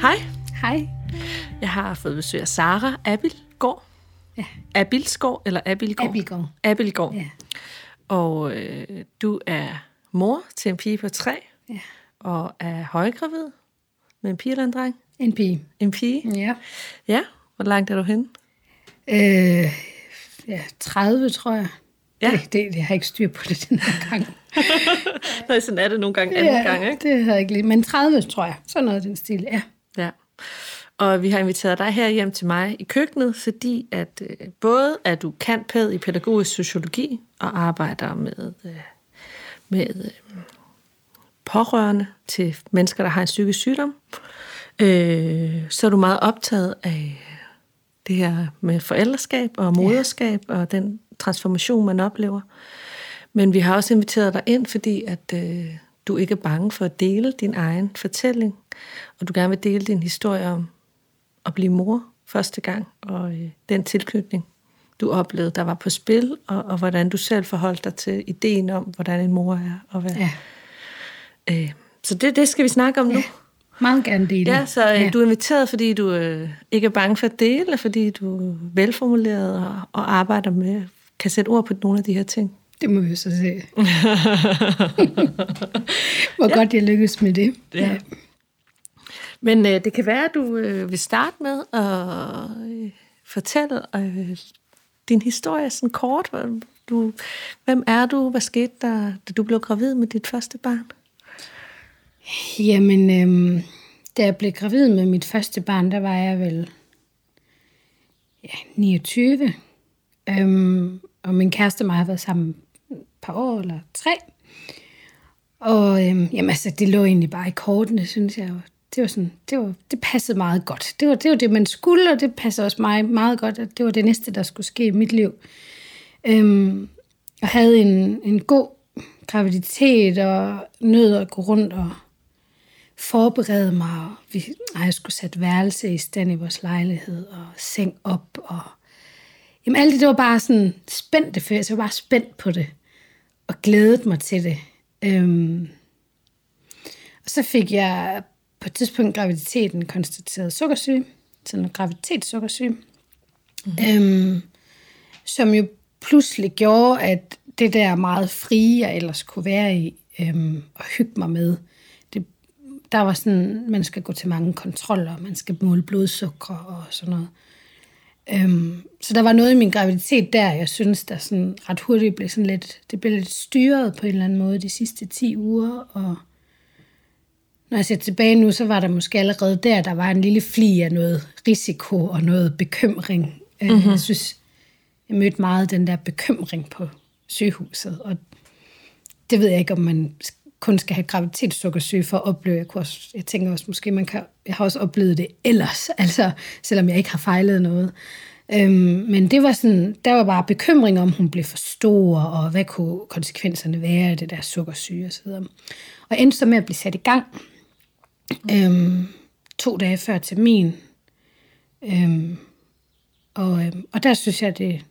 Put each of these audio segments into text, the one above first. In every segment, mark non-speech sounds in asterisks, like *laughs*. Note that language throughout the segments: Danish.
Hej, Hej. jeg har fået besøg af Sara Abilgaard. Ja. Abilsgaard eller Abilgaard? Abilgaard. Abilgaard. Ja. Og øh, du er mor til en pige på tre, Ja. og er højgravid med en pige eller en dreng? En pige. En pige? Ja. Ja. Hvor langt er du henne? Øh, ja, 30, tror jeg. Ja. Det, det, jeg har ikke styr på det den her gang. *laughs* Nej, sådan er det nogle gange anden gang, ikke? det har jeg ikke lige. Men 30, tror jeg. Sådan noget den stil, ja. Ja. Og vi har inviteret dig her hjem til mig i køkkenet, fordi at øh, både at du kan pæd i pædagogisk sociologi og arbejder med, øh, med øh, pårørende til mennesker, der har en psykisk sygdom, øh, så er du meget optaget af det her med forældreskab og moderskab ja. og den transformation, man oplever. Men vi har også inviteret dig ind, fordi at øh, du ikke er bange for at dele din egen fortælling, og du gerne vil dele din historie om at blive mor første gang, og øh, den tilknytning, du oplevede, der var på spil, og, og hvordan du selv forholdt dig til ideen om, hvordan en mor er. Og hvad. Ja. Øh, så det, det skal vi snakke om nu. Meget gerne dele. Ja, så øh, ja. du er inviteret, fordi du øh, ikke er bange for at dele, fordi du er velformuleret og, og arbejder med, kan sætte ord på nogle af de her ting. Det må vi jo så se. Hvor *laughs* ja. godt jeg lykkes med det. Ja. Men øh, det kan være, at du øh, vil starte med at øh, fortælle øh, din historie sådan kort. Du, hvem er du? Hvad skete der, da du blev gravid med dit første barn? Jamen, øhm, da jeg blev gravid med mit første barn, der var jeg vel ja, 29. Øhm, og min kæreste og mig har været sammen par år eller tre. Og øhm, jamen, altså, det lå egentlig bare i kortene, synes jeg. Det var sådan, det, var, det passede meget godt. Det var, det var det, man skulle, og det passede også mig meget godt, at det var det næste, der skulle ske i mit liv. Øhm, og havde en, en god graviditet, og nød at gå rundt og forberede mig. Og vi, og jeg skulle sætte værelse i stand i vores lejlighed, og seng op, og jamen alt det, det var bare sådan spændte følelse. jeg var bare spændt på det, og glædede mig til det. Øhm, og så fik jeg på et tidspunkt graviditeten konstateret sukkersyge, sådan en graviditetssukkersyge, mm. øhm, som jo pludselig gjorde, at det der meget frie, jeg ellers kunne være i, øhm, og hygge mig med, det, der var sådan, man skal gå til mange kontroller, man skal måle blodsukker og sådan noget. Øhm, så der var noget i min graviditet der, jeg synes, der sådan ret hurtigt blev sådan lidt, det blev lidt styret på en eller anden måde de sidste 10 uger, og når jeg ser tilbage nu, så var der måske allerede der, der var en lille fli af noget risiko og noget bekymring. Mm-hmm. Jeg synes, jeg mødte meget den der bekymring på sygehuset, og det ved jeg ikke, om man kun skal have graviditetssukkersyge for at opleve. Jeg, kunne også, jeg tænker også, måske man kan, jeg har også oplevet det ellers, *laughs* altså selvom jeg ikke har fejlet noget. Øhm, men det var sådan, der var bare bekymring om, hun blev for stor, og hvad kunne konsekvenserne være af det der sukkersyge og så videre. Og endte så med at blive sat i gang øhm, to dage før termin. Øhm, og, øhm, og der synes jeg, det,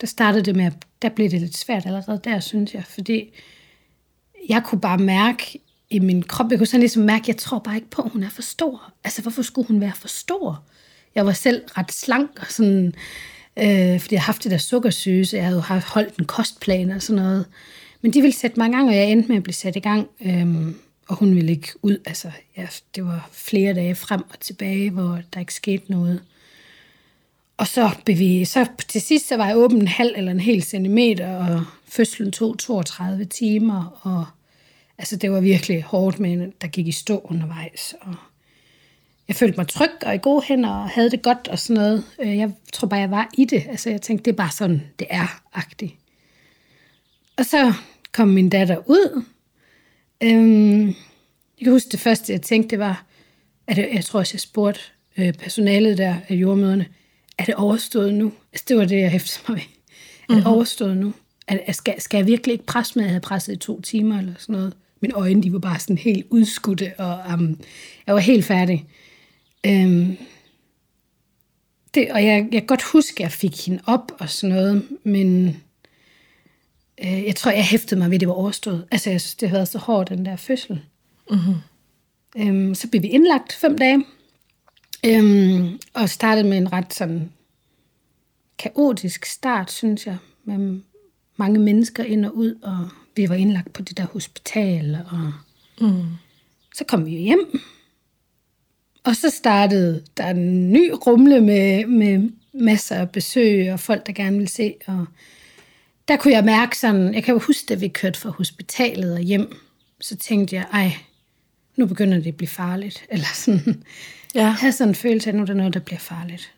der startede det med, at der blev det lidt svært allerede der, synes jeg, fordi jeg kunne bare mærke i min krop, jeg kunne sådan ligesom mærke, jeg tror bare ikke på, at hun er for stor. Altså, hvorfor skulle hun være for stor? Jeg var selv ret slank, og sådan, øh, fordi jeg har haft det der sukkersyge, så jeg havde jo haft holdt en kostplan og sådan noget. Men de ville sætte mig i gang, og jeg endte med at blive sat i gang, øh, og hun ville ikke ud. Altså, ja, det var flere dage frem og tilbage, hvor der ikke skete noget. Og så, bevæge, så til sidst så var jeg åben en halv eller en hel centimeter, og fødslen tog 32 timer, og altså, det var virkelig hårdt, men der gik i stå undervejs. Og jeg følte mig tryg og i gode hænder, og havde det godt og sådan noget. Jeg tror bare, jeg var i det. Altså, jeg tænkte, det er bare sådan, det er agtigt. Og så kom min datter ud. Øhm, jeg kan huske, det første, jeg tænkte, det var, at jeg, jeg tror også, jeg spurgte øh, personalet der af jordmøderne, er det overstået nu? Altså, det var det, jeg hæftede mig ved. Er det mm-hmm. overstået nu? Er, skal, skal jeg virkelig ikke presse med, at jeg havde presset i to timer eller sådan noget? Mine øjne, de var bare sådan helt udskudte, og um, jeg var helt færdig. Øhm, det, og jeg, jeg kan godt huske, at jeg fik hende op og sådan noget, men øh, jeg tror, jeg hæftede mig ved, at det var overstået. Altså, jeg synes, det havde været så hårdt, den der fødsel. Mm-hmm. Øhm, så blev vi indlagt fem dage, øhm, og startede med en ret sådan kaotisk start, synes jeg, med mange mennesker ind og ud, og vi var indlagt på det der hospital, og mm. så kom vi hjem, og så startede der en ny rumle med, med masser af besøg, og folk, der gerne ville se, og der kunne jeg mærke sådan, jeg kan jo huske, at vi kørte fra hospitalet og hjem, så tænkte jeg, ej, nu begynder det at blive farligt. *laughs* Eller sådan. Ja. Jeg havde sådan en følelse af, at nu er der noget, der bliver farligt.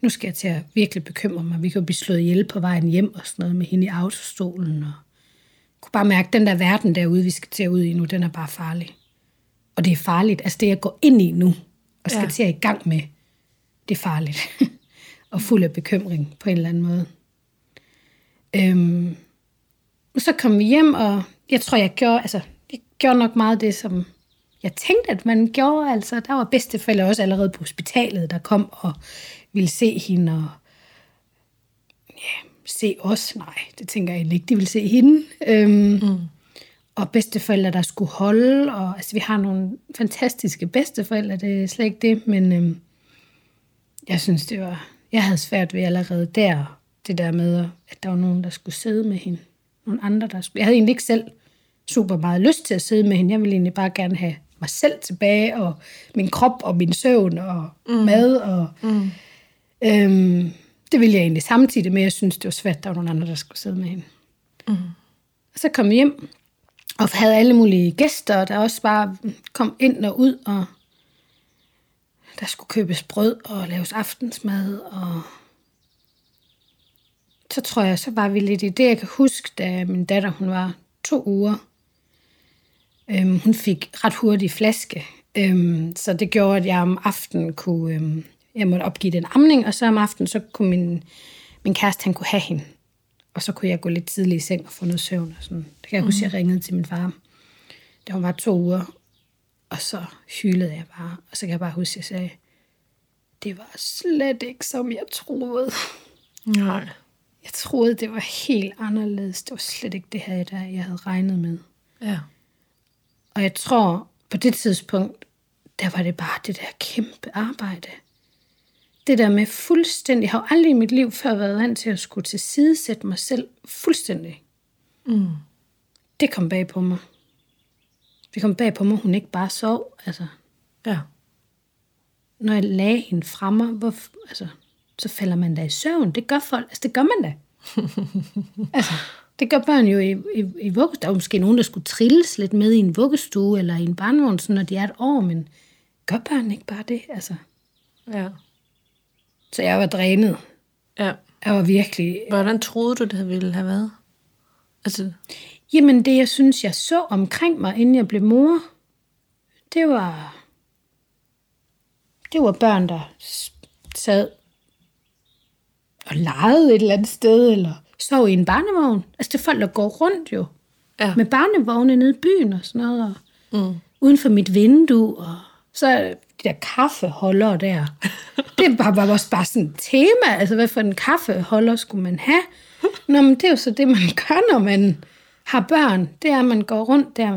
Nu skal jeg til at virkelig bekymre mig. Vi kan jo blive slået ihjel på vejen hjem og sådan noget med hende i autostolen. Og kunne bare mærke, at den der verden derude, vi skal til at ud i nu, den er bare farlig. Og det er farligt. Altså det, jeg går ind i nu, og skal ja. til at i gang med, det er farligt. *laughs* og fuld af bekymring på en eller anden måde. Øhm, så kom vi hjem, og jeg tror, jeg gjorde, altså, jeg gjorde nok meget det, som jeg tænkte, at man gjorde. Altså, der var bedsteforældre også allerede på hospitalet, der kom og ville se hende og ja, se os. Nej, det tænker jeg ikke, de ville se hende. Øhm, mm. Og bedsteforældre, der skulle holde. Og, altså, vi har nogle fantastiske bedsteforældre, det er slet ikke det, men øhm, jeg synes, det var... Jeg havde svært ved allerede der, det der med, at der var nogen, der skulle sidde med hende. Nogle andre, der skulle... Jeg havde egentlig ikke selv super meget lyst til at sidde med hende. Jeg ville egentlig bare gerne have mig selv tilbage, og min krop, og min søvn, og mm. mad. Og, mm. øhm, det ville jeg egentlig samtidig med, jeg synes, det var svært, at der var nogle andre, der skulle sidde med hende. Mm. Og så kom jeg hjem, og havde alle mulige gæster, der også bare kom ind og ud, og der skulle købes brød og laves aftensmad, og så tror jeg, så var vi lidt i det, jeg kan huske, da min datter, hun var to uger, Øhm, hun fik ret hurtigt flaske, øhm, så det gjorde, at jeg om aftenen kunne, øhm, jeg måtte opgive den amning, og så om aftenen, så kunne min, min kæreste, han kunne have hende. Og så kunne jeg gå lidt tidligt i seng og få noget søvn. Og sådan. Det kan jeg huske, mm. jeg ringede til min far, da hun var to uger, og så hylede jeg bare. Og så kan jeg bare huske, at jeg sagde, det var slet ikke, som jeg troede. Nej. Jeg troede, det var helt anderledes. Det var slet ikke det her, der jeg havde regnet med. Ja. Og jeg tror, på det tidspunkt, der var det bare det der kæmpe arbejde. Det der med fuldstændig, jeg har jo aldrig i mit liv før været vant til at skulle tilsidesætte mig selv fuldstændig. Mm. Det kom bag på mig. Det kom bag på mig, hun ikke bare sov. Altså, ja. Når jeg lagde hende fra mig, hvor, altså, så falder man da i søvn. Det gør folk. Altså, det gør man da. *laughs* altså, det gør børn jo i, i, i vuggestue. Der er måske nogen, der skulle trilles lidt med i en vuggestue eller i en barnevogn, når de er et år, men gør børn ikke bare det? Altså. Ja. Så jeg var drænet. Ja. Jeg var virkelig... Hvordan troede du, det ville have været? Altså... Jamen, det jeg synes, jeg så omkring mig, inden jeg blev mor, det var... Det var børn, der sad og legede et eller andet sted, eller sov i en barnevogn. Altså, det er folk, der går rundt jo. Ja. Med barnevogne nede i byen og sådan noget. Og mm. Uden for mit vindue. Og så de der kaffeholder der. det var, var også bare sådan et tema. Altså, hvad for en kaffeholder skulle man have? Nå, men det er jo så det, man gør, når man har børn. Det er, at man går rundt der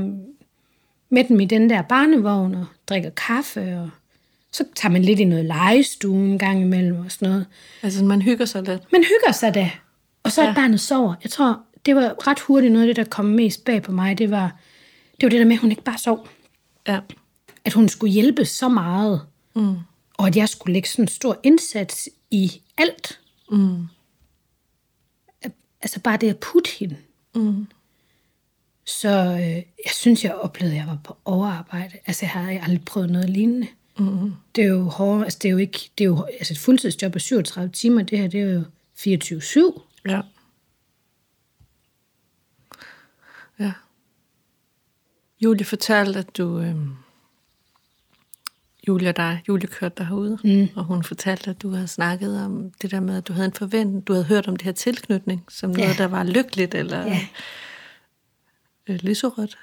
med dem i den der barnevogn og drikker kaffe og så tager man lidt i noget legestue en gang imellem og sådan noget. Altså, man hygger sig lidt? Man hygger sig da. Og så ja. at barnet sover. Jeg tror, det var ret hurtigt noget af det, der kom mest bag på mig. Det var det, var det der med, at hun ikke bare sov. Ja. At hun skulle hjælpe så meget. Mm. Og at jeg skulle lægge sådan en stor indsats i alt. Mm. Altså bare det at putte hende. Mm. Så øh, jeg synes, jeg oplevede, at jeg var på overarbejde. Altså jeg havde aldrig prøvet noget lignende. Mm. Det er jo hårdt. Altså det er jo ikke, det er jo, altså et fuldtidsjob på 37 timer, det her, det er jo 24-7. Ja. Ja. Julie fortalte, at du... Øh, Julie og dig, Julie kørte dig herude, mm. og hun fortalte, at du havde snakket om det der med, at du havde en forventning, du havde hørt om det her tilknytning, som noget, der var lykkeligt, eller ja. øh, lyserødt.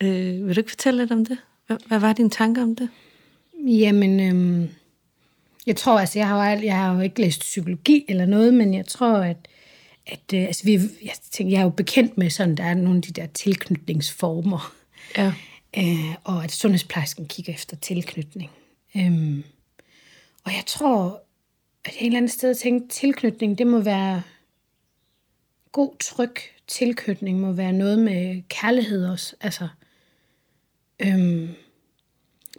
Ja. *laughs* øh, vil du ikke fortælle lidt om det? Hvad, hvad var dine tanker om det? Jamen, øhm, jeg tror, altså, jeg har, jo, jeg har jo ikke læst psykologi eller noget, men jeg tror, at, at øh, altså, vi, jeg, tænker, jeg er jo bekendt med sådan, der er nogle af de der tilknytningsformer. Ja. Øh, og at sundhedsplejersken kigger efter tilknytning. Øhm, og jeg tror, at jeg et eller andet sted tænkte, tilknytning, det må være god, tryg tilknytning, må være noget med kærlighed også. Altså, øhm,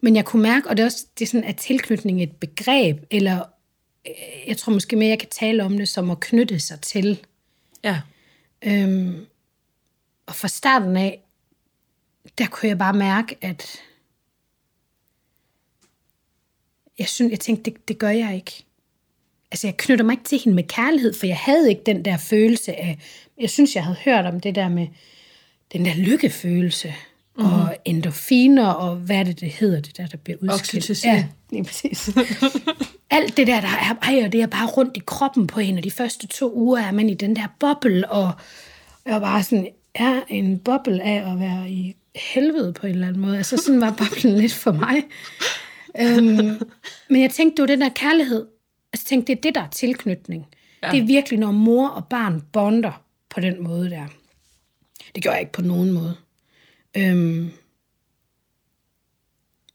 men jeg kunne mærke, og det er også det er sådan, at tilknytning et begreb, eller øh, jeg tror måske mere, jeg kan tale om det som at knytte sig til. Ja. Øhm, og fra starten af, der kunne jeg bare mærke, at jeg, synes, jeg tænkte, det, det gør jeg ikke. Altså, jeg knytter mig ikke til hende med kærlighed, for jeg havde ikke den der følelse af, jeg synes, jeg havde hørt om det der med den der lykkefølelse, mm. og endorfiner, og hvad det, det hedder, det der, der bliver udskilt. Oxytocin. Ja, lige præcis. *laughs* Alt det der, der er, ej, og det er bare rundt i kroppen på hende, og de første to uger er man i den der boble, og jeg var bare sådan, er en boble af at være i helvede på en eller anden måde. Altså sådan var boblen lidt for mig. øhm, men jeg tænkte, det var den der kærlighed. Altså jeg tænkte, det er det, der er tilknytning. Ja. Det er virkelig, når mor og barn bonder på den måde der. Det gjorde jeg ikke på nogen måde. Øhm,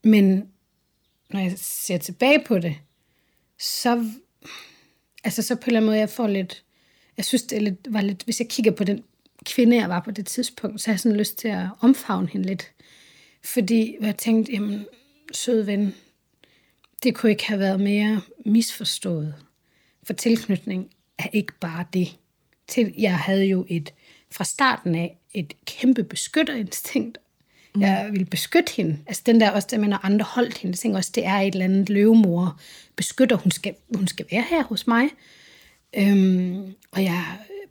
men når jeg ser tilbage på det, så, altså så på en eller anden måde, jeg får lidt, jeg synes, det er lidt, var lidt, hvis jeg kigger på den kvinde, jeg var på det tidspunkt, så har jeg sådan lyst til at omfavne hende lidt. Fordi jeg tænkte, jamen, sød ven, det kunne ikke have været mere misforstået. For tilknytning er ikke bare det. Til, jeg havde jo et, fra starten af, et kæmpe beskytterinstinkt. Mm. Jeg ville beskytte hende. Altså den der også, der med, når andre holdt hende, tænker også, det er et eller andet løvemor beskytter. Hun skal, hun skal være her hos mig. Øhm, og jeg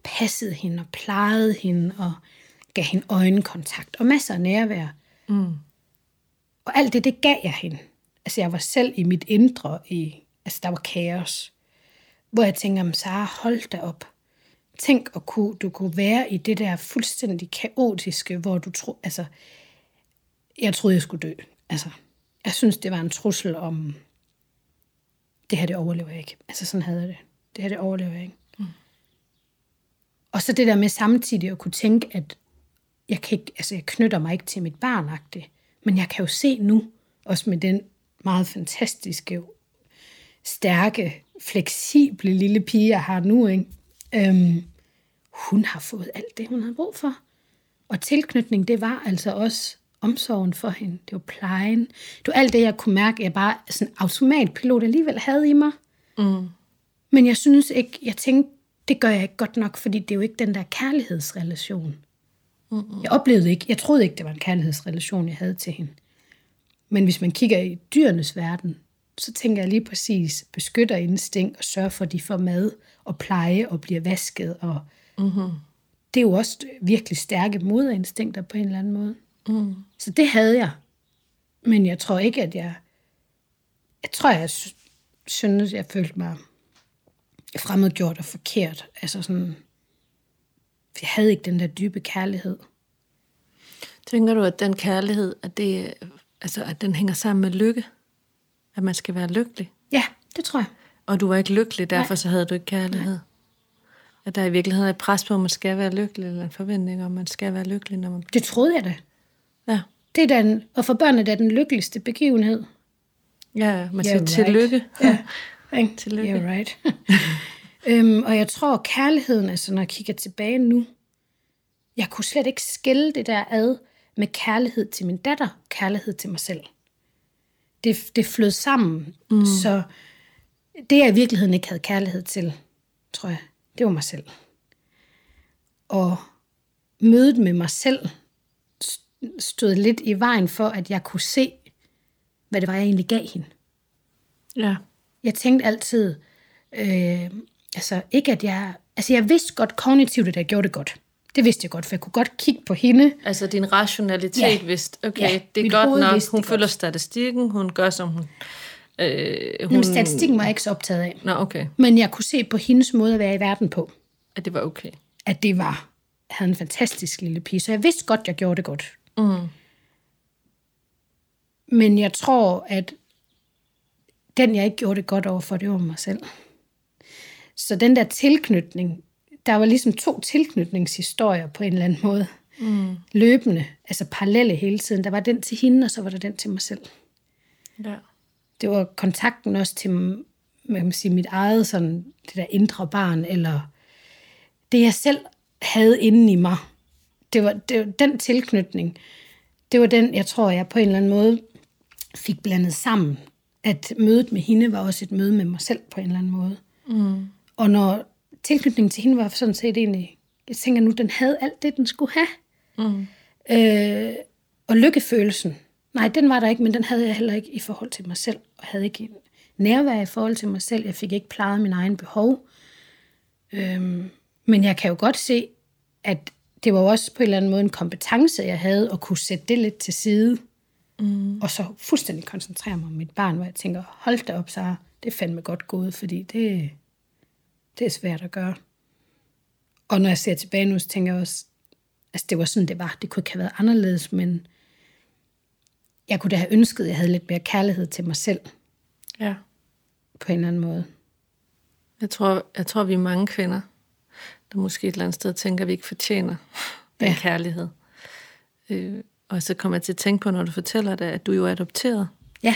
passede hende og plejede hende og gav hende øjenkontakt og masser af nærvær. Mm. Og alt det, det gav jeg hende. Altså jeg var selv i mit indre, i, altså der var kaos. Hvor jeg tænker, Sara, hold da op. Tænk at kunne, du kunne være i det der fuldstændig kaotiske, hvor du tror, altså, jeg troede, jeg skulle dø. Altså, jeg synes, det var en trussel om, det her, det overlever jeg ikke. Altså, sådan havde jeg det. Det her, det overlever jeg ikke. Og så det der med samtidig at kunne tænke, at jeg, kan ikke, altså, jeg knytter mig ikke til mit barnagte, men jeg kan jo se nu, også med den meget fantastiske, stærke, fleksible lille pige, jeg har nu, ikke? Øhm, hun har fået alt det, hun havde brug for. Og tilknytning, det var altså også omsorgen for hende. Det var plejen. Det var alt det, jeg kunne mærke, jeg bare sådan automatpilot alligevel havde i mig. Mm. Men jeg synes ikke, jeg tænkte, det gør jeg ikke godt nok, fordi det er jo ikke den der kærlighedsrelation. Mm-hmm. Jeg oplevede ikke, jeg troede ikke, det var en kærlighedsrelation, jeg havde til hende. Men hvis man kigger i dyrenes verden, så tænker jeg lige præcis, beskytter instinkt og sørger for, at de får mad og pleje og bliver vasket. Og mm-hmm. Det er jo også virkelig stærke moderinstinkter på en eller anden måde. Mm. Så det havde jeg. Men jeg tror ikke, at jeg... Jeg tror, jeg synes, jeg følte mig fremmedgjort og forkert. Altså sådan... Jeg havde ikke den der dybe kærlighed. Tænker du, at den kærlighed, at, det, altså, at den hænger sammen med lykke? At man skal være lykkelig? Ja, det tror jeg. Og du var ikke lykkelig, derfor Nej. så havde du ikke kærlighed? Nej. At der i virkeligheden er et pres på, at man skal være lykkelig, eller en forventning om, at man skal være lykkelig, når man... Det troede jeg da. Ja. Det er den, og for børnene det er den lykkeligste begivenhed. Ja, man siger yeah, right. tillykke. *laughs* Ja, tillykke. Yeah, right. *laughs* øhm, og jeg tror, kærligheden, altså når jeg kigger tilbage nu, jeg kunne slet ikke skille det der ad med kærlighed til min datter, kærlighed til mig selv. Det, det flød sammen, mm. så det jeg i virkeligheden ikke havde kærlighed til, tror jeg, det var mig selv. Og mødet med mig selv stod lidt i vejen for, at jeg kunne se, hvad det var, jeg egentlig gav hende. Ja. Jeg tænkte altid, øh, altså ikke at jeg, altså jeg vidste godt kognitivt, at jeg gjorde det godt. Det vidste jeg godt, for jeg kunne godt kigge på hende. Altså din rationalitet ja. vidste, okay, ja, det er godt nok, hun følger godt. statistikken, hun gør som hun... Øh, hun... Men statistikken var jeg ikke så optaget af. Nå, okay. Men jeg kunne se på hendes måde at være i verden på. At det var okay. At det var, havde en fantastisk lille pige, så jeg vidste godt, jeg gjorde det godt. Mm. Men jeg tror, at den, jeg ikke gjorde det godt over for, det var mig selv. Så den der tilknytning, der var ligesom to tilknytningshistorier på en eller anden måde. mm. løbende, altså parallelle hele tiden. Der var den til hende, og så var der den til mig selv. Ja. Det var kontakten også til man kan sige, mit eget sådan, det der indre barn, eller det jeg selv havde inde i mig. Det var, det var den tilknytning, det var den, jeg tror, jeg på en eller anden måde fik blandet sammen. At mødet med hende var også et møde med mig selv på en eller anden måde. Mm. Og når tilknytningen til hende var sådan set egentlig, jeg tænker nu, den havde alt det, den skulle have. Mm. Øh, og lykkefølelsen, nej, den var der ikke, men den havde jeg heller ikke i forhold til mig selv, og havde ikke nærvær i forhold til mig selv. Jeg fik ikke plejet min egen behov. Øhm, men jeg kan jo godt se, at det var også på en eller anden måde en kompetence, jeg havde, at kunne sætte det lidt til side. Mm. Og så fuldstændig koncentrere mig om mit barn, hvor jeg tænker, hold da op, så det er fandme godt gået, fordi det, det er svært at gøre. Og når jeg ser tilbage nu, så tænker jeg også, altså det var sådan, det var. Det kunne ikke have været anderledes, men jeg kunne da have ønsket, at jeg havde lidt mere kærlighed til mig selv. Ja. På en eller anden måde. Jeg tror, jeg tror vi er mange kvinder, der måske et eller andet sted tænker, at vi ikke fortjener den ja. kærlighed. Øh, og så kommer jeg til at tænke på, når du fortæller det, at du jo er adopteret. Ja.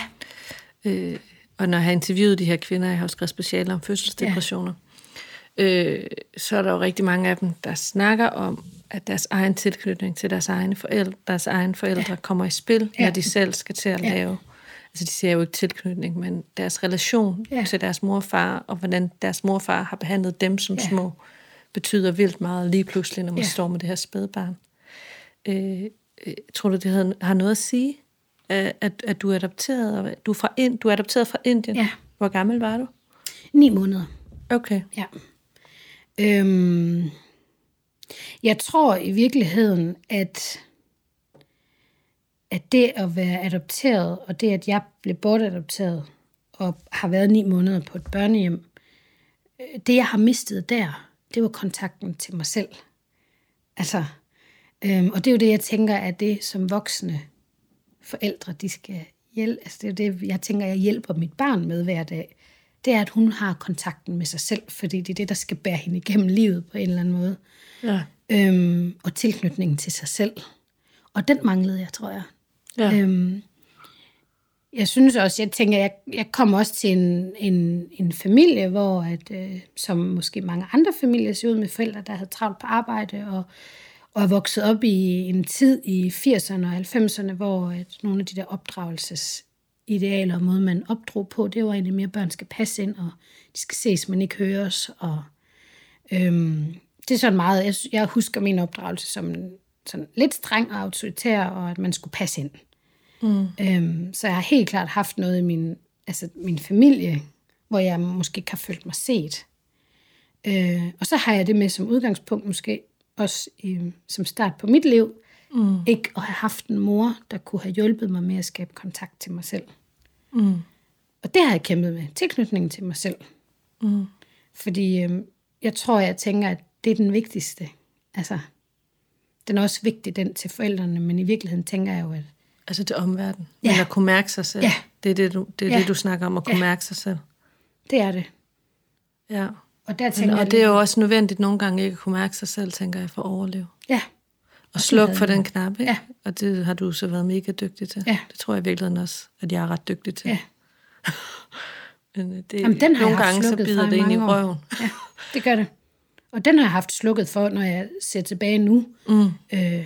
Øh, og når jeg har interviewet de her kvinder, jeg har jo skrevet specialer om fødselsdepressioner, ja. øh, så er der jo rigtig mange af dem, der snakker om, at deres egen tilknytning til deres egne forældre, deres egen forældre ja. kommer i spil, ja. når de selv skal til at ja. lave altså de siger jo ikke tilknytning, men deres relation ja. til deres mor og far, og hvordan deres mor og far har behandlet dem som ja. små, betyder vildt meget lige pludselig, når man ja. står med det her spædbarn. Øh, øh, tror du, det havde, har noget at sige, at, at du er adopteret? Og du, er fra ind, du er adopteret fra Indien? Ja. Hvor gammel var du? Ni måneder. Okay. Ja. Øhm, jeg tror i virkeligheden, at at det at være adopteret, og det at jeg blev bortadopteret, og har været ni måneder på et børnehjem, øh, det jeg har mistet der, det var kontakten til mig selv. Altså, øhm, og det er jo det, jeg tænker, at det som voksne forældre, de skal hjælpe, altså det er det, jeg tænker, jeg hjælper mit barn med hver dag, det er, at hun har kontakten med sig selv, fordi det er det, der skal bære hende igennem livet på en eller anden måde. Ja. Øhm, og tilknytningen til sig selv. Og den manglede jeg, tror jeg. Ja. Øhm, jeg synes også, jeg tænker, jeg, jeg kom også til en, en, en familie, hvor at, øh, som måske mange andre familier ser ud med forældre, der havde travlt på arbejde og, og er vokset op i en tid i 80'erne og 90'erne, hvor at nogle af de der opdragelsesidealer og måde, man opdrog på, det var egentlig mere, at børn skal passe ind, og de skal ses, men ikke høres. Og, øhm, det er sådan meget, jeg, jeg husker min opdragelse som sådan lidt streng og autoritær, og at man skulle passe ind. Mm. Øhm, så jeg har helt klart haft noget i min, altså min familie, hvor jeg måske ikke har følt mig set. Øh, og så har jeg det med som udgangspunkt måske også i, som start på mit liv, mm. ikke at have haft en mor, der kunne have hjulpet mig med at skabe kontakt til mig selv. Mm. Og det har jeg kæmpet med, tilknytningen til mig selv. Mm. Fordi øh, jeg tror, jeg tænker, at det er den vigtigste. Altså, den er også vigtig, den til forældrene, men i virkeligheden tænker jeg jo, at... Altså til omverdenen? Ja. Eller kunne mærke sig selv? Ja. Det er det, du, det, er ja. det, du snakker om, at kunne ja. mærke sig selv? Det er det. Ja. Og, der tænker og jeg, det er jo også nødvendigt nogle gange ikke at kunne mærke sig selv, tænker jeg, for at overleve. Ja. Og slukke for den knap, ikke? Ja. Og det har du så været mega dygtig til. Ja. Det tror jeg virkelig også, at jeg er ret dygtig til. Ja. *laughs* Men øh, det, Jamen, den har nogle gange så bider det ind i røven. Ja, det gør det. Og den har jeg haft slukket for, når jeg ser tilbage nu. Mm. Øh, den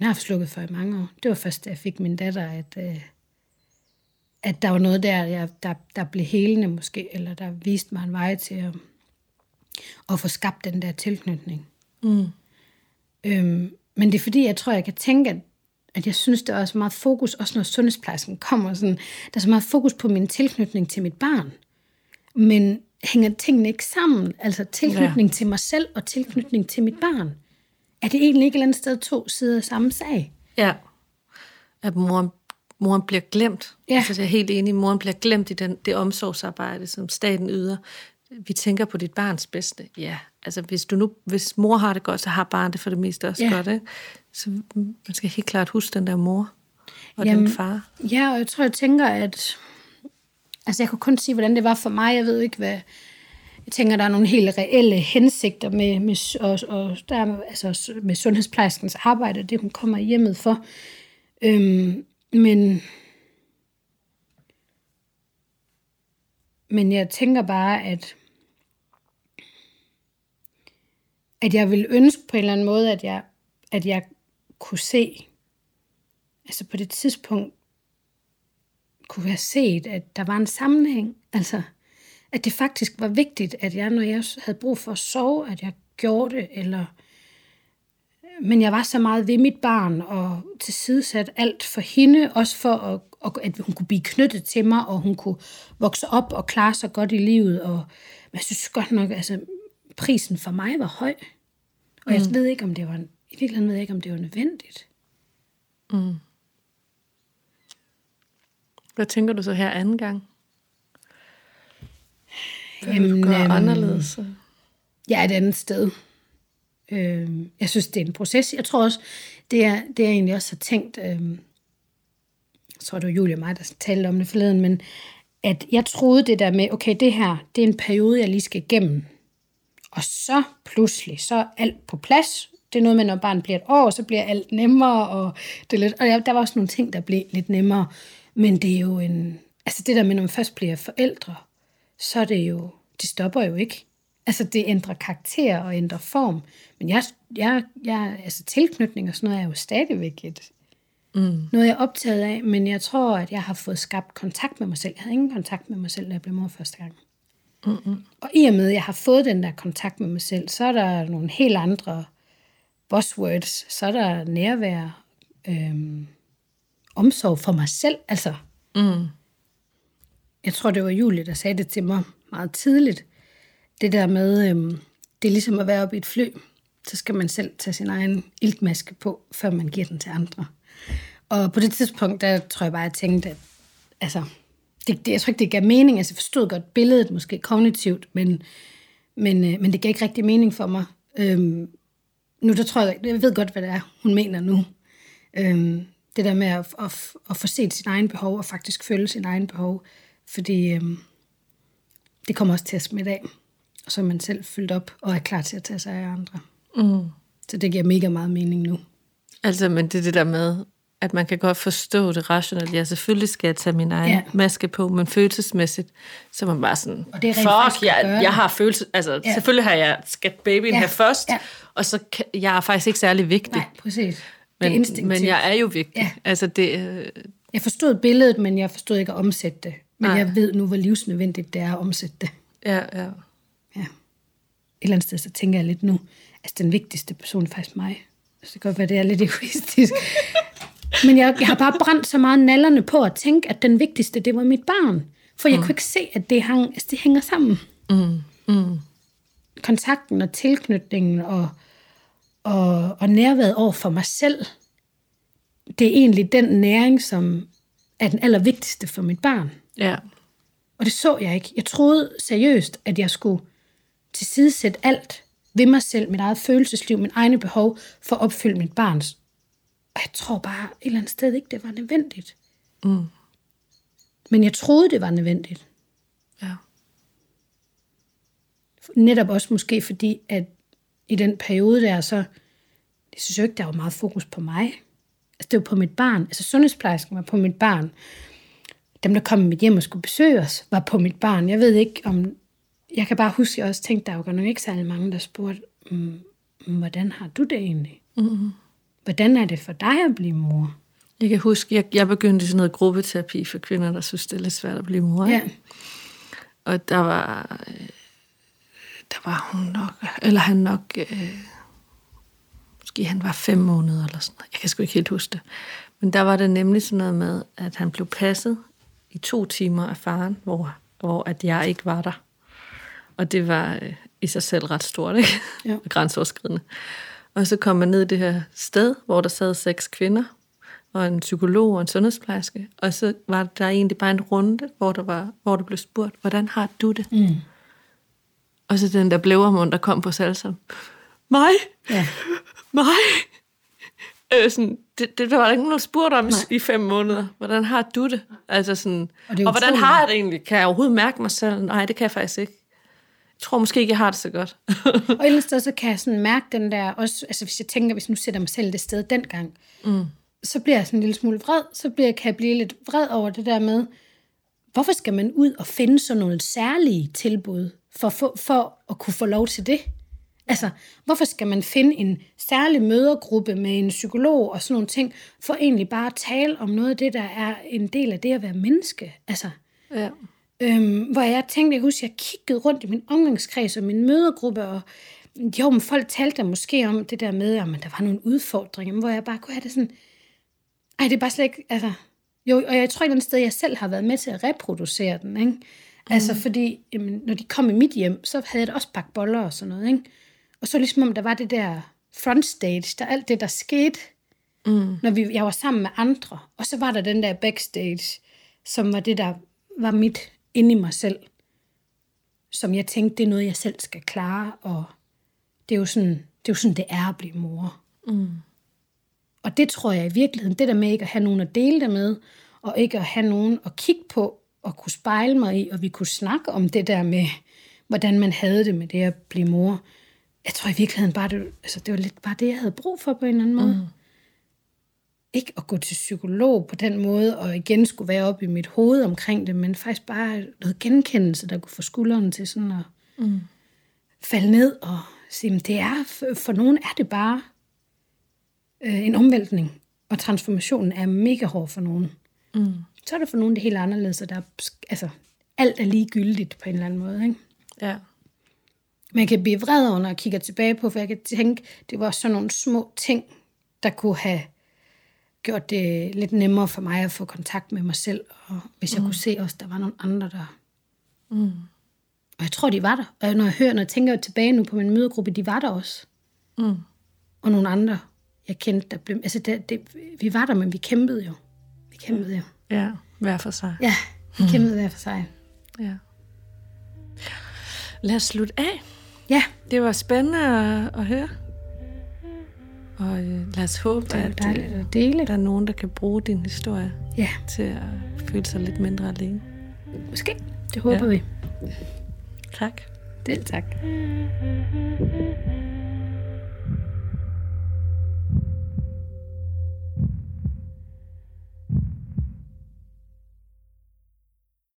har jeg haft slukket for i mange år. Det var først, da jeg fik min datter, at, øh, at der var noget der, jeg, der, der blev helende måske, eller der viste mig en vej til at, at få skabt den der tilknytning. Mm. Øhm, men det er fordi, jeg tror, jeg kan tænke, at, at jeg synes, der er så meget fokus, også når sundhedsplejersken kommer, sådan, der er så meget fokus på min tilknytning til mit barn. Men hænger tingene ikke sammen? Altså tilknytning ja. til mig selv og tilknytning til mit barn. Er det egentlig ikke et eller andet sted to sider af samme sag? Ja. At moren, moren bliver glemt. Ja. Altså, jeg er helt enig, moren bliver glemt i den, det omsorgsarbejde, som staten yder. Vi tænker på dit barns bedste. Ja, altså hvis, du nu, hvis mor har det godt, så har barnet det for det meste også ja. godt. Ikke? Så man skal helt klart huske den der mor og Jamen, den far. Ja, og jeg tror, jeg tænker, at Altså, jeg kunne kun sige, hvordan det var for mig. Jeg ved ikke, hvad... jeg tænker, der er nogle helt reelle hensigter med, med, og, og der er, altså, med sundhedsplejerskens arbejde, det hun kommer hjemmet for. Øhm, men, men jeg tænker bare, at, at jeg vil ønske på en eller anden måde, at jeg, at jeg kunne se, altså på det tidspunkt, kunne have set, at der var en sammenhæng. Altså, at det faktisk var vigtigt, at jeg, når jeg havde brug for at sove, at jeg gjorde det, eller... Men jeg var så meget ved mit barn, og tilsidesat alt for hende, også for, at, at hun kunne blive knyttet til mig, og hun kunne vokse op og klare sig godt i livet. Og, men jeg synes godt nok, altså, prisen for mig var høj. Og jeg mm. ved ikke, om det var, i virkeligheden ved jeg ikke, om det var nødvendigt. Mm. Hvad tænker du så her anden gang? Hvad Jamen, du gøre øhm, anderledes? Jeg er et andet sted. Øh, jeg synes, det er en proces. Jeg tror også, det er, det er egentlig også har tænkt, øh, jeg tror, det var Julie og mig, der talte om det forleden, men at jeg troede det der med, okay, det her, det er en periode, jeg lige skal igennem. Og så pludselig, så er alt på plads. Det er noget med, når barnet bliver et år, så bliver alt nemmere, og, det er lidt, og der var også nogle ting, der blev lidt nemmere. Men det er jo en... Altså det der med, når man først bliver forældre, så er det jo... Det stopper jo ikke. Altså det ændrer karakter og ændrer form. Men jeg, jeg, jeg, altså tilknytning og sådan noget er jo stadigvæk et, mm. noget, jeg er optaget af. Men jeg tror, at jeg har fået skabt kontakt med mig selv. Jeg havde ingen kontakt med mig selv, da jeg blev mor første gang. Mm-hmm. Og i og med, at jeg har fået den der kontakt med mig selv, så er der nogle helt andre buzzwords. Så er der nærvær, øhm, omsorg for mig selv. Altså, mm. Jeg tror, det var Julie, der sagde det til mig meget tidligt. Det der med, øhm, det er ligesom at være oppe i et fly. Så skal man selv tage sin egen iltmaske på, før man giver den til andre. Og på det tidspunkt, der tror jeg bare, at jeg tænkte, at altså, det, det, jeg tror ikke, det gav mening. Altså, jeg forstod godt billedet, måske kognitivt, men, men, øh, men det gav ikke rigtig mening for mig. Øhm, nu der tror jeg, jeg ved godt, hvad det er, hun mener nu. Øhm, det der med at, at, at få set sin egen behov, og faktisk føle sin egen behov, fordi øhm, det kommer også til at smitte af, er man selv fyldt op, og er klar til at tage sig af andre. Mm. Så det giver mega meget mening nu. Altså, men det er det der med, at man kan godt forstå det rationelt. Ja, selvfølgelig skal jeg tage min egen ja. maske på, men følelsesmæssigt, så er man bare sådan, og det er fuck, jeg, jeg har følelse, altså ja. selvfølgelig har jeg, skal babyen ja. have først, ja. og så kan, jeg er faktisk ikke særlig vigtig. Nej, præcis. Men, men jeg er jo vigtig. Ja. Altså det, øh... Jeg forstod billedet, men jeg forstod ikke at omsætte det. Men Nej. jeg ved nu, hvor livsnødvendigt det er at omsætte det. Ja. Ja. Eller andet sted, så tænker jeg lidt nu, altså den vigtigste person er faktisk mig. Så det kan godt være, det er lidt egoistisk. *laughs* men jeg, jeg har bare brændt så meget nallerne på at tænke, at den vigtigste, det var mit barn. For jeg mm. kunne ikke se, at det, hang, altså det hænger sammen. Mm. Mm. Kontakten og tilknytningen og og, og nærværet over for mig selv, det er egentlig den næring, som er den allervigtigste for mit barn. Ja. Og det så jeg ikke. Jeg troede seriøst, at jeg skulle tilsidesætte alt ved mig selv, mit eget følelsesliv, min egne behov, for at opfylde mit barns. Og jeg tror bare et eller andet sted ikke, det var nødvendigt. Mm. Men jeg troede, det var nødvendigt. Ja. Netop også måske fordi, at i den periode der, så det synes jeg ikke, der var meget fokus på mig. Altså, det var på mit barn. Altså, sundhedsplejersken var på mit barn. Dem, der kom i mit hjem og skulle besøge os, var på mit barn. Jeg ved ikke, om... Jeg kan bare huske, at jeg også tænkte, der var nok ikke særlig mange, der spurgte, mm, hvordan har du det egentlig? Mm-hmm. Hvordan er det for dig at blive mor? Jeg kan huske, jeg, jeg begyndte sådan noget gruppeterapi for kvinder, der synes, det er lidt svært at blive mor. Ja. Og der var øh, der var hun nok, eller han nok, øh, måske han var fem måneder eller sådan noget. Jeg kan sgu ikke helt huske det. Men der var det nemlig sådan noget med, at han blev passet i to timer af faren, hvor, hvor at jeg ikke var der. Og det var øh, i sig selv ret stort, ikke? Ja. *laughs* Grænseoverskridende. Og så kom man ned i det her sted, hvor der sad seks kvinder, og en psykolog og en sundhedsplejerske. Og så var der egentlig bare en runde, hvor der, var, hvor der blev spurgt, hvordan har du det? Mm. Og så den der blævermund, der kom på salsa. Mig? Ja. *laughs* Mig? Øh, sådan, det, det var der ikke nogen, der spurgte om Nej. i fem måneder. Hvordan har du det? Altså sådan, og, det og hvordan har jeg det egentlig? Kan jeg overhovedet mærke mig selv? Nej, det kan jeg faktisk ikke. Tror måske ikke, jeg har det så godt. *laughs* Og et eller andet sted, så kan jeg sådan mærke den der, også, altså hvis jeg tænker, hvis nu sætter mig selv det sted dengang, mm. så bliver jeg sådan en lille smule vred, så bliver, kan jeg blive lidt vred over det der med, hvorfor skal man ud og finde sådan nogle særlige tilbud, for, for, for at kunne få lov til det? Altså, hvorfor skal man finde en særlig mødergruppe med en psykolog og sådan nogle ting, for egentlig bare at tale om noget af det, der er en del af det at være menneske? Altså, Ja. Øhm, hvor jeg tænkte, jeg husker, jeg kiggede rundt i min omgangskreds og min mødergruppe, og jo, men folk talte der måske om det der med, at der var nogle udfordringer, hvor jeg bare kunne have det sådan, ej, det er bare slet ikke, altså, jo, og jeg tror et eller andet sted, jeg selv har været med til at reproducere den, ikke? Altså, fordi, jamen, når de kom i mit hjem, så havde jeg da også bagt boller og sådan noget, ikke? Og så ligesom om, der var det der frontstage, der alt det, der skete, mm. når vi, jeg var sammen med andre. Og så var der den der backstage, som var det, der var mit inde i mig selv. Som jeg tænkte, det er noget, jeg selv skal klare, og det er jo sådan, det er, jo sådan, det er at blive mor. Mm. Og det tror jeg i virkeligheden, det der med ikke at have nogen at dele det med, og ikke at have nogen at kigge på, og kunne spejle mig i, og vi kunne snakke om det der med, hvordan man havde det med det at blive mor. Jeg tror i virkeligheden bare, det, altså, det var lidt bare det, jeg havde brug for på en eller anden måde. Mm. Ikke at gå til psykolog på den måde, og igen skulle være op i mit hoved omkring det, men faktisk bare noget genkendelse, der kunne få skuldrene til sådan at mm. falde ned og sige, det er, for, for nogen er det bare øh, en omvæltning, og transformationen er mega hård for nogen. Mm. Så er det for nogen det helt anderledes, og der er, altså, alt er ligegyldigt på en eller anden måde. Ikke? Ja. Man kan blive vred over, når jeg kigger tilbage på, for jeg kan tænke, det var sådan nogle små ting, der kunne have gjort det lidt nemmere for mig at få kontakt med mig selv, og hvis jeg mm. kunne se også, der var nogle andre, der... Mm. Og jeg tror, de var der. Og når jeg hører, når jeg tænker tilbage nu på min mødegruppe, de var der også. Mm. Og nogle andre, jeg kendte, der blev... Altså, det, det, vi var der, men vi kæmpede jo. Vi kæmpede jo. Ja, hver for sig. Ja, vi kæmpede hver for sig. Ja. Lad os slutte af. Ja, Det var spændende at, at høre. Og øh, lad os håbe, det er at dejligt øh, at dele. der er nogen, der kan bruge din historie Ja, til at føle sig lidt mindre alene. måske. Det håber Ja. vi. Tak. Selv tak.